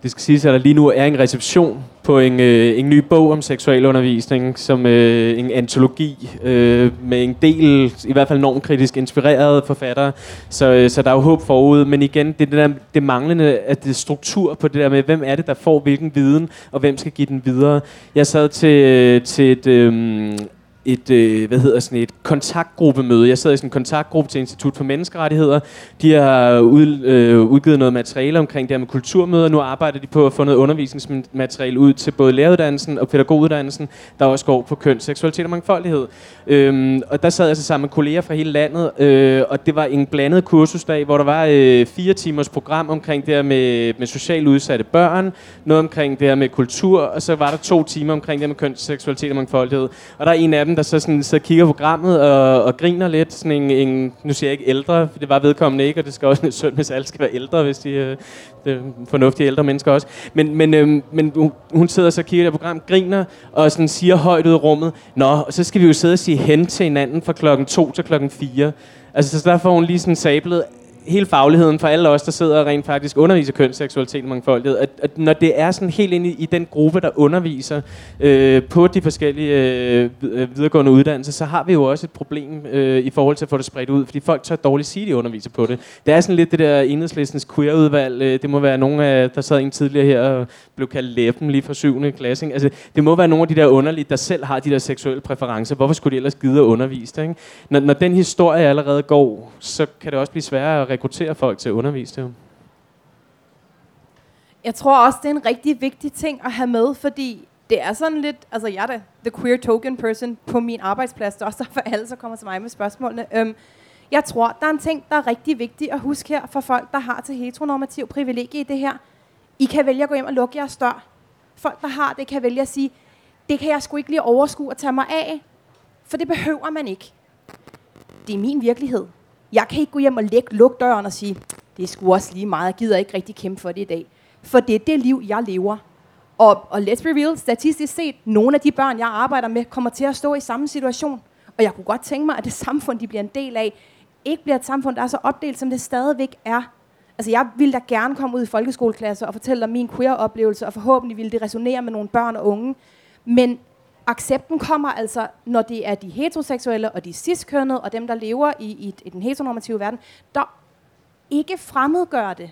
Det skal siges, at der lige nu er en reception på en, øh, en ny bog om seksualundervisning, som øh, en antologi øh, med en del, i hvert fald normkritisk inspirerede forfattere. Så, øh, så der er jo håb forud. Men igen, det, det, der, det manglende at det struktur på det der med, hvem er det, der får hvilken viden, og hvem skal give den videre. Jeg sad til, øh, til et, øh, et, øh, hvad hedder sådan et kontaktgruppemøde. Jeg sad i sådan en kontaktgruppe til Institut for Menneskerettigheder. De har ud, øh, udgivet noget materiale omkring det her med kulturmøder. Nu arbejder de på at få noget undervisningsmateriale ud til både læreruddannelsen og pædagoguddannelsen, der også går på køn, seksualitet og mangfoldighed. Øhm, og der sad jeg så sammen med kolleger fra hele landet, øh, og det var en blandet kursusdag, hvor der var øh, fire timers program omkring det her med, med socialt udsatte børn, noget omkring det her med kultur, og så var der to timer omkring det her med køn, seksualitet og mangfoldighed. Og der er en af dem, der så, sådan, så kigger på programmet og, og griner lidt. Sådan en, en, nu siger jeg ikke ældre, for det var vedkommende ikke, og det skal også være synd, hvis alle skal være ældre, hvis de øh, er fornuftige ældre mennesker også. Men, men, øh, men hun sidder så og kigger på program, griner og sådan siger højt ud i rummet, Nå, så skal vi jo sidde og sige hen til hinanden fra klokken 2 til klokken 4. Altså, så der får hun lige sådan sablet hele fagligheden for alle os, der sidder og rent faktisk underviser køn, seksualitet og mangfoldighed, at, at når det er sådan helt ind i, i den gruppe, der underviser øh, på de forskellige øh, videregående uddannelser, så har vi jo også et problem øh, i forhold til at få det spredt ud, fordi folk tør dårligt sige, at de underviser på det. Det er sådan lidt det der enhedslistens queer-udvalg, øh, det må være nogen af, der sad en tidligere her og blev kaldt læben lige fra 7. klasse. Altså, det må være nogle af de der underlige, der selv har de der seksuelle præferencer. Hvorfor skulle de ellers gide at undervise det? Ikke? Når, når den historie allerede går, så kan det også blive sværere at rekruttere folk til at undervise det. Jeg tror også, det er en rigtig vigtig ting at have med, fordi det er sådan lidt, altså jeg er da the queer token person på min arbejdsplads, det er også derfor alle så kommer til mig med spørgsmålene. Øhm, jeg tror, der er en ting, der er rigtig vigtig at huske her for folk, der har til heteronormativ privilegie i det her. I kan vælge at gå hjem og lukke jeres dør. Folk, der har det, kan vælge at sige, det kan jeg sgu ikke lige overskue at tage mig af, for det behøver man ikke. Det er min virkelighed. Jeg kan ikke gå hjem og lægge, lukke døren og sige, det er sgu også lige meget, jeg gider ikke rigtig kæmpe for det i dag. For det er det liv, jeg lever. Og, og let's be real, statistisk set, nogle af de børn, jeg arbejder med, kommer til at stå i samme situation. Og jeg kunne godt tænke mig, at det samfund, de bliver en del af, ikke bliver et samfund, der er så opdelt, som det stadigvæk er. Altså, jeg ville da gerne komme ud i folkeskoleklasser og fortælle om min queer-oplevelse, og forhåbentlig ville det resonere med nogle børn og unge. Men accepten kommer altså, når det er de heteroseksuelle og de ciskønnede og dem, der lever i, i, i den heteronormative verden, der ikke fremmedgør det.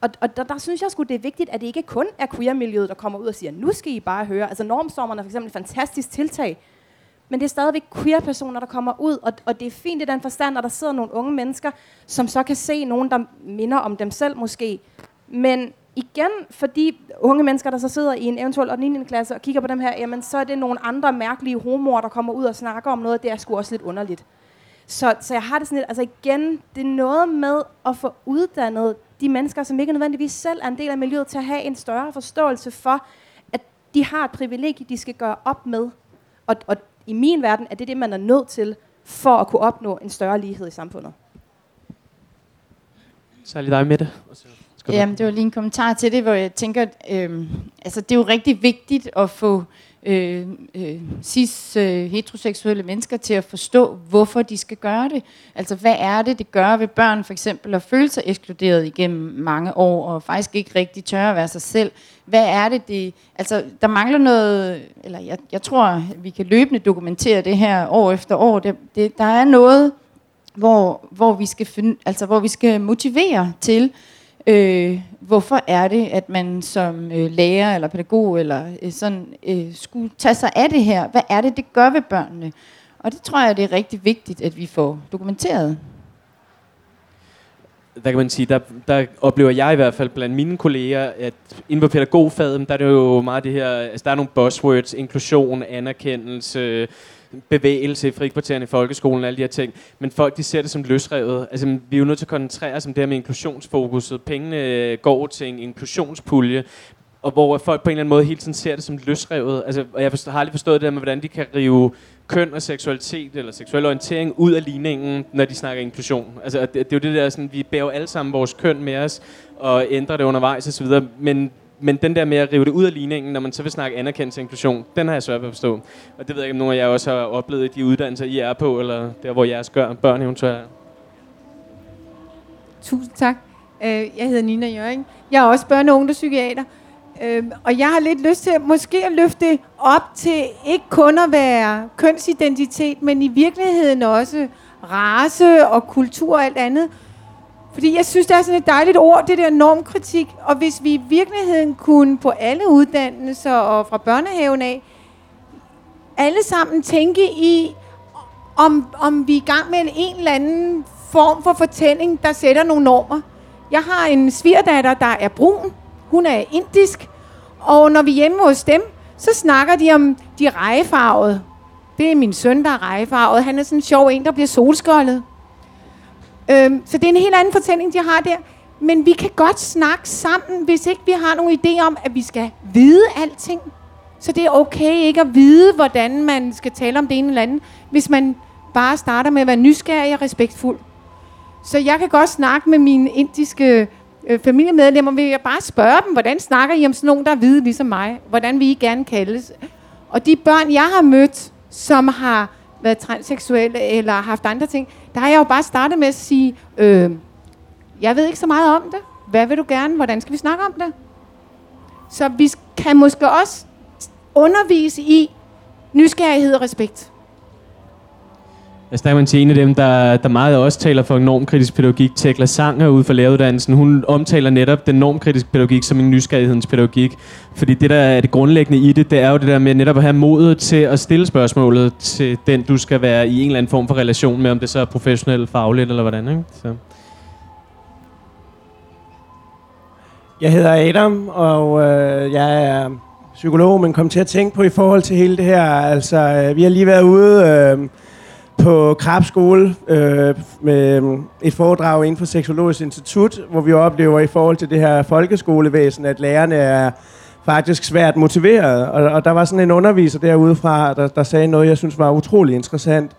Og, og der, der synes jeg sgu, det er vigtigt, at det ikke kun er queer-miljøet, der kommer ud og siger, nu skal I bare høre. Altså normstormerne er for eksempel et fantastisk tiltag, men det er stadigvæk queer-personer, der kommer ud, og, og det er fint i den forstand, at der sidder nogle unge mennesker, som så kan se nogen, der minder om dem selv måske. Men igen, fordi unge mennesker, der så sidder i en eventuel 8. klasse og kigger på dem her, jamen så er det nogle andre mærkelige homoer, der kommer ud og snakker om noget, det er sgu også lidt underligt. Så, så jeg har det sådan lidt, altså igen, det er noget med at få uddannet de mennesker, som ikke nødvendigvis selv er en del af miljøet, til at have en større forståelse for, at de har et privilegie, de skal gøre op med. Og, og i min verden er det det, man er nødt til, for at kunne opnå en større lighed i samfundet. Særligt dig med det. Jamen, det var lige en kommentar til det, hvor jeg tænker, øh, altså det er jo rigtig vigtigt at få øh, øh, cis øh, heteroseksuelle mennesker til at forstå, hvorfor de skal gøre det. Altså, hvad er det, det gør ved børn for eksempel at føle sig ekskluderet igennem mange år, og faktisk ikke rigtig tør at være sig selv. Hvad er det, det... Altså, der mangler noget... Eller jeg, jeg tror, vi kan løbende dokumentere det her år efter år. Det, det, der er noget, hvor, hvor, vi skal finde, altså, hvor vi skal motivere til Øh, hvorfor er det, at man som øh, lærer eller pædagog eller øh, sådan øh, skulle tage sig af det her? Hvad er det, det gør ved børnene? Og det tror jeg, det er rigtig vigtigt, at vi får dokumenteret. Der kan man sige, der, der oplever jeg i hvert fald blandt mine kolleger, at inden på pædagogfaget, der er det jo meget det her, altså der er nogle buzzwords, inklusion, anerkendelse, bevægelse i frikvartererne i folkeskolen og alle de her ting. Men folk, de ser det som løsrevet. Altså, vi er jo nødt til at koncentrere os om det her med inklusionsfokuset. Pengene går til en inklusionspulje, og hvor folk på en eller anden måde hele tiden ser det som løsrevet. Altså, og jeg har aldrig forstået det der med, hvordan de kan rive køn og seksualitet eller seksuel orientering ud af ligningen, når de snakker inklusion. Altså, det, det er jo det der, sådan, vi bærer alle sammen vores køn med os og ændrer det undervejs osv., men men den der med at rive det ud af ligningen, når man så vil snakke anerkendelse og inklusion, den har jeg svært ved at forstå. Og det ved jeg ikke, om nogen af jer også har oplevet i de uddannelser, I er på, eller der, hvor jeres gør, børn eventuelt er. Tusind tak. Øh, jeg hedder Nina Jørgen. Jeg er også børne- og ungdomspsykiater. Øhm, og jeg har lidt lyst til måske at løfte op til ikke kun at være kønsidentitet, men i virkeligheden også race og kultur og alt andet. Fordi jeg synes, det er sådan et dejligt ord, det der normkritik. Og hvis vi i virkeligheden kunne på alle uddannelser og fra børnehaven af, alle sammen tænke i, om, om vi er i gang med en eller anden form for fortælling, der sætter nogle normer. Jeg har en svigerdatter, der er brun. Hun er indisk. Og når vi er hjemme hos dem, så snakker de om de rejefarvede. Det er min søn, der er rejefarvet. Han er sådan en sjov en, der bliver solskoldet. Øhm, så det er en helt anden fortælling, de har der. Men vi kan godt snakke sammen, hvis ikke vi har nogen idé om, at vi skal vide alting. Så det er okay ikke at vide, hvordan man skal tale om det ene eller andet, hvis man bare starter med at være nysgerrig og respektfuld. Så jeg kan godt snakke med mine indiske øh, familiemedlemmer, vil jeg bare spørge dem, hvordan snakker I om sådan nogen, der er hvide ligesom mig? Hvordan vil I gerne kaldes? Og de børn, jeg har mødt, som har været transseksuelle eller haft andre ting, der har jeg jo bare startet med at sige, øh, jeg ved ikke så meget om det. Hvad vil du gerne? Hvordan skal vi snakke om det? Så vi kan måske også undervise i nysgerrighed og respekt. Jeg snakker man en af dem, der, der meget også taler for normkritisk pædagogik, Tekla Sanger ude for læreruddannelsen, hun omtaler netop den normkritiske pædagogik som en nysgerrighedens pædagogik. Fordi det, der er det grundlæggende i det, det er jo det der med netop at have modet til at stille spørgsmålet til den, du skal være i en eller anden form for relation med, om det så er professionelt, fagligt eller hvordan. Ikke? Så. Jeg hedder Adam, og øh, jeg er psykolog, men kom til at tænke på i forhold til hele det her. Altså, øh, vi har lige været ude... Øh, på Krabs Skole øh, med øh, et foredrag inden for Seksologisk Institut, hvor vi oplever i forhold til det her folkeskolevæsen, at lærerne er faktisk svært motiveret. Og, og der var sådan en underviser derudefra, der, der sagde noget, jeg synes var utrolig interessant.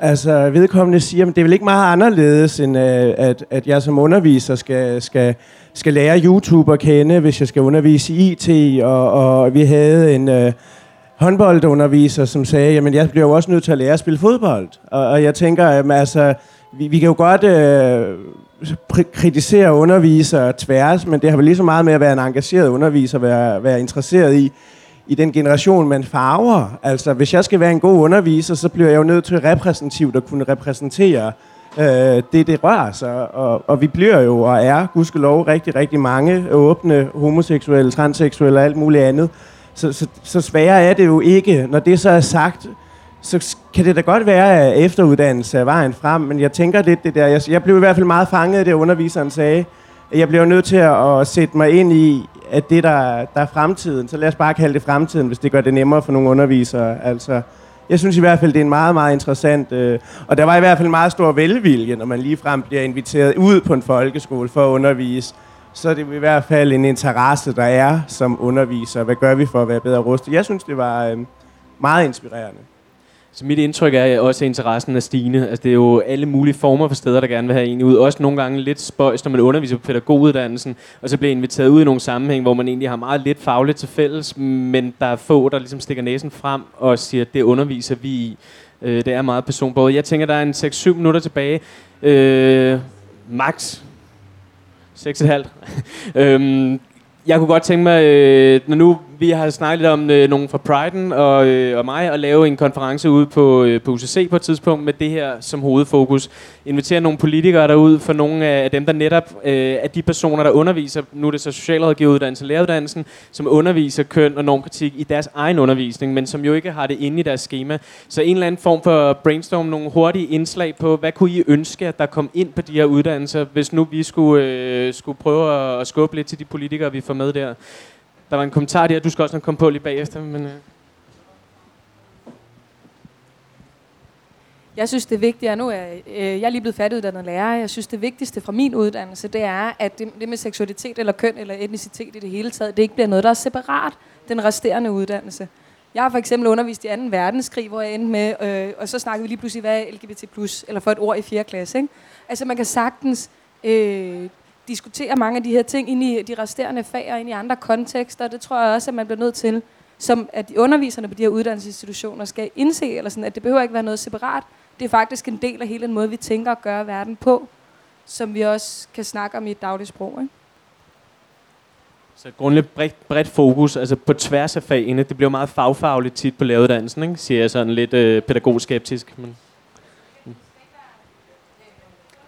Altså, vedkommende siger, at det er vel ikke meget anderledes, end øh, at, at jeg som underviser skal, skal, skal lære YouTube at kende, hvis jeg skal undervise i IT, og, og vi havde en... Øh, håndboldunderviser, som sagde, jamen jeg bliver jo også nødt til at lære at spille fodbold. Og, og jeg tænker, jamen, altså, vi, vi kan jo godt øh, kritisere undervisere tværs, men det har vel lige så meget med at være en engageret underviser, være, være interesseret i, i den generation, man farver. Altså, hvis jeg skal være en god underviser, så bliver jeg jo nødt til repræsentativt at kunne repræsentere øh, det, det rører sig. Og, og vi bliver jo og er, gudskelov, rigtig, rigtig mange åbne, homoseksuelle, transseksuelle og alt muligt andet. Så, så, så sværere er det jo ikke. Når det så er sagt, så kan det da godt være, at efteruddannelse er vejen frem, men jeg tænker lidt det der. Jeg, jeg blev i hvert fald meget fanget af det, underviseren sagde. Jeg bliver nødt til at, at sætte mig ind i, at det, der, der er fremtiden, så lad os bare kalde det fremtiden, hvis det gør det nemmere for nogle undervisere. Altså, jeg synes i hvert fald, det er en meget, meget interessant... Øh, og der var i hvert fald en meget stor velvilje, når man lige frem bliver inviteret ud på en folkeskole for at undervise så er det i hvert fald en interesse, der er som underviser. Hvad gør vi for at være bedre rustet? Jeg synes, det var øh, meget inspirerende. Så mit indtryk er også, at interessen er stigende. Altså, det er jo alle mulige former for steder, der gerne vil have en ud. Også nogle gange lidt spøjs, når man underviser på pædagoguddannelsen, og så bliver inviteret ud i nogle sammenhæng, hvor man egentlig har meget lidt fagligt til fælles, men der er få, der ligesom stikker næsen frem og siger, at det underviser vi i. Øh, det er meget personbåret. Jeg tænker, der er en 6-7 minutter tilbage. Øh, max. 6,5. øhm, jeg kunne godt tænke mig, øh, når nu vi har snakket lidt om øh, nogen fra Priden og, øh, og mig, at lave en konference ude på, øh, på UCC på et tidspunkt med det her som hovedfokus. Invitere nogle politikere derud for nogle af dem, der netop øh, er de personer, der underviser, nu er det så socialrådgiveruddannelsen, læreruddannelsen, som underviser køn og normkritik i deres egen undervisning, men som jo ikke har det inde i deres schema. Så en eller anden form for brainstorm, nogle hurtige indslag på, hvad kunne I ønske, at der kom ind på de her uddannelser, hvis nu vi skulle, øh, skulle prøve at skubbe lidt til de politikere, vi får med der. Der var en kommentar der, du skal også nok komme på lige bagefter, men... Øh. Jeg synes, det vigtige er nu, er, øh, jeg er lige blevet færdiguddannet lærer. Jeg synes, det vigtigste fra min uddannelse, det er, at det, det med seksualitet eller køn eller etnicitet i det hele taget, det ikke bliver noget, der er separat den resterende uddannelse. Jeg har for eksempel undervist i 2. verdenskrig, hvor jeg endte med, øh, og så snakkede vi lige pludselig, hvad er LGBT+, eller for et ord i 4. klasse. Ikke? Altså man kan sagtens øh, diskutere mange af de her ting ind i de resterende fag og ind i andre kontekster. Det tror jeg også, at man bliver nødt til, som at de underviserne på de her uddannelsesinstitutioner skal indse, eller sådan, at det behøver ikke være noget separat. Det er faktisk en del af hele den måde, vi tænker at gøre verden på, som vi også kan snakke om i et dagligt sprog. Ikke? Så et grundlæggende bredt, bredt fokus, altså på tværs af fagene. Det bliver meget fagfagligt tit på læreruddannelsen, ikke? siger jeg sådan lidt øh, pædagogskeptisk. Men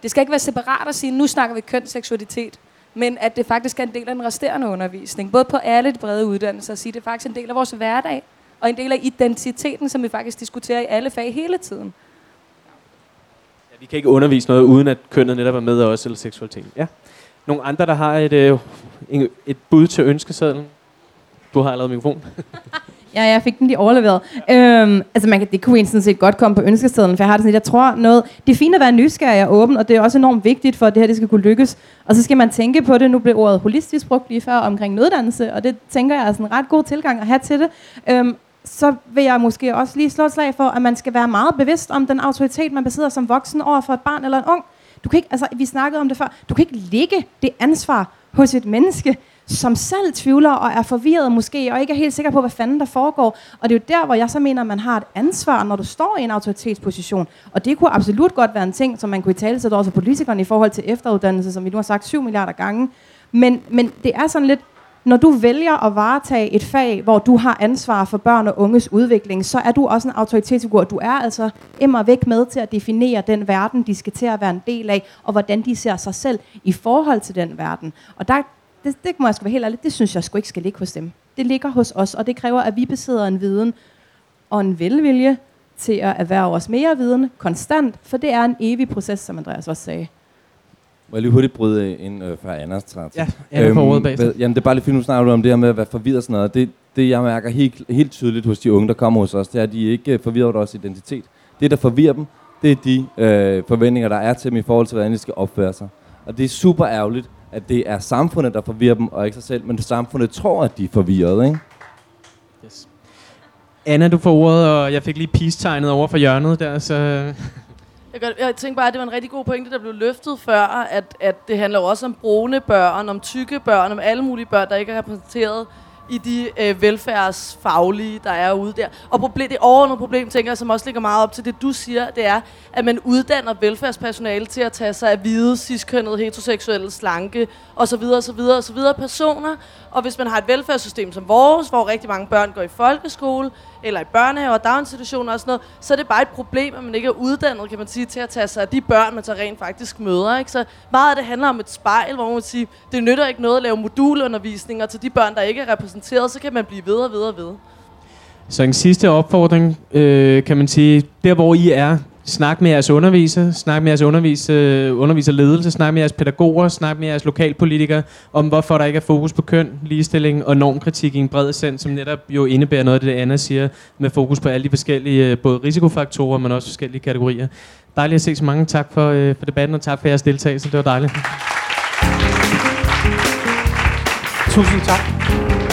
det skal ikke være separat at sige, nu snakker vi kønsseksualitet, men at det faktisk er en del af den resterende undervisning. Både på alle de brede uddannelser, at sige, det er faktisk en del af vores hverdag, og en del af identiteten, som vi faktisk diskuterer i alle fag hele tiden. Ja, vi kan ikke undervise noget, uden at kønnet netop er med også, eller seksualiteten. Ja. Nogle andre, der har et, øh, et bud til ønskesedlen? Du har allerede mikrofon. Ja, jeg fik den lige overleveret. Øhm, altså, man kan, det kunne sådan set godt komme på ønskestedet, for jeg har det sådan, jeg tror noget, det er fint at være nysgerrig og åben, og det er også enormt vigtigt for, at det her det skal kunne lykkes. Og så skal man tænke på det, nu blev ordet holistisk brugt lige før omkring nøddannelse, og det tænker jeg er sådan en ret god tilgang at have til det. Øhm, så vil jeg måske også lige slå et slag for, at man skal være meget bevidst om den autoritet, man besidder som voksen over for et barn eller en ung. Du kan ikke, altså, vi snakkede om det før, du kan ikke ligge det ansvar hos et menneske, som selv tvivler og er forvirret måske, og ikke er helt sikker på, hvad fanden der foregår. Og det er jo der, hvor jeg så mener, at man har et ansvar, når du står i en autoritetsposition. Og det kunne absolut godt være en ting, som man kunne i tale sætte også politikerne i forhold til efteruddannelse, som vi nu har sagt 7 milliarder gange. Men, men det er sådan lidt, når du vælger at varetage et fag, hvor du har ansvar for børn og unges udvikling, så er du også en autoritetsfigur. Du er altså immer væk med til at definere den verden, de skal til at være en del af, og hvordan de ser sig selv i forhold til den verden. Og der, det, det må jeg sgu være helt ærlig, det synes jeg sgu ikke skal ligge hos dem. Det ligger hos os, og det kræver, at vi besidder en viden og en velvilje til at erhverve os mere viden konstant, for det er en evig proces, som Andreas også sagde. Må jeg lige hurtigt bryde ind øh, fra Anders træt? Ja, jeg øhm, på bag Jamen, det er bare lidt fint, nu snakker du om det her med at være forvirret og sådan noget. Det, det, jeg mærker helt, helt tydeligt hos de unge, der kommer hos os, det er, at de ikke øh, forvirrer deres identitet. Det, der forvirrer dem, det er de øh, forventninger, der er til dem i forhold til, hvordan de skal opføre sig. Og det er super ærgerligt, at det er samfundet, der forvirrer dem, og ikke sig selv, men samfundet tror, at de er forvirret, ikke? Yes. Anna, du får ordet, og jeg fik lige peace-tegnet over for hjørnet der, så... Jeg, gør, jeg tænker bare, at det var en rigtig god pointe, der blev løftet før, at, at det handler også om brune børn, om tykke børn, om alle mulige børn, der ikke er repræsenteret i de øh, velfærdsfaglige, der er ude der. Og problem, det overordnede problem, tænker jeg, som også ligger meget op til det, du siger, det er, at man uddanner velfærdspersonale til at tage sig af hvide, ciskønnede, heteroseksuelle, slanke osv. osv. osv. personer. Og hvis man har et velfærdssystem som vores, hvor rigtig mange børn går i folkeskole, eller i børnehaver og daginstitutioner og sådan noget, så er det bare et problem, at man ikke er uddannet, kan man sige, til at tage sig af de børn, man så rent faktisk møder. Ikke? Så meget af det handler om et spejl, hvor man siger, det nytter ikke noget at lave modulundervisninger til de børn, der ikke er repræsenteret, så kan man blive ved og ved og ved. Så en sidste opfordring, øh, kan man sige, der hvor I er, Snak med jeres underviser, snak med jeres underviser, underviserledelse, snak med jeres pædagoger, snak med jeres lokalpolitikere om, hvorfor der ikke er fokus på køn, ligestilling og normkritik i en bred send, som netop jo indebærer noget af det, Anna siger, med fokus på alle de forskellige, øh, både risikofaktorer, men også forskellige kategorier. Dejligt at se så mange. Tak for, øh, for debatten, og tak for jeres deltagelse. Det var dejligt. Tusind tak.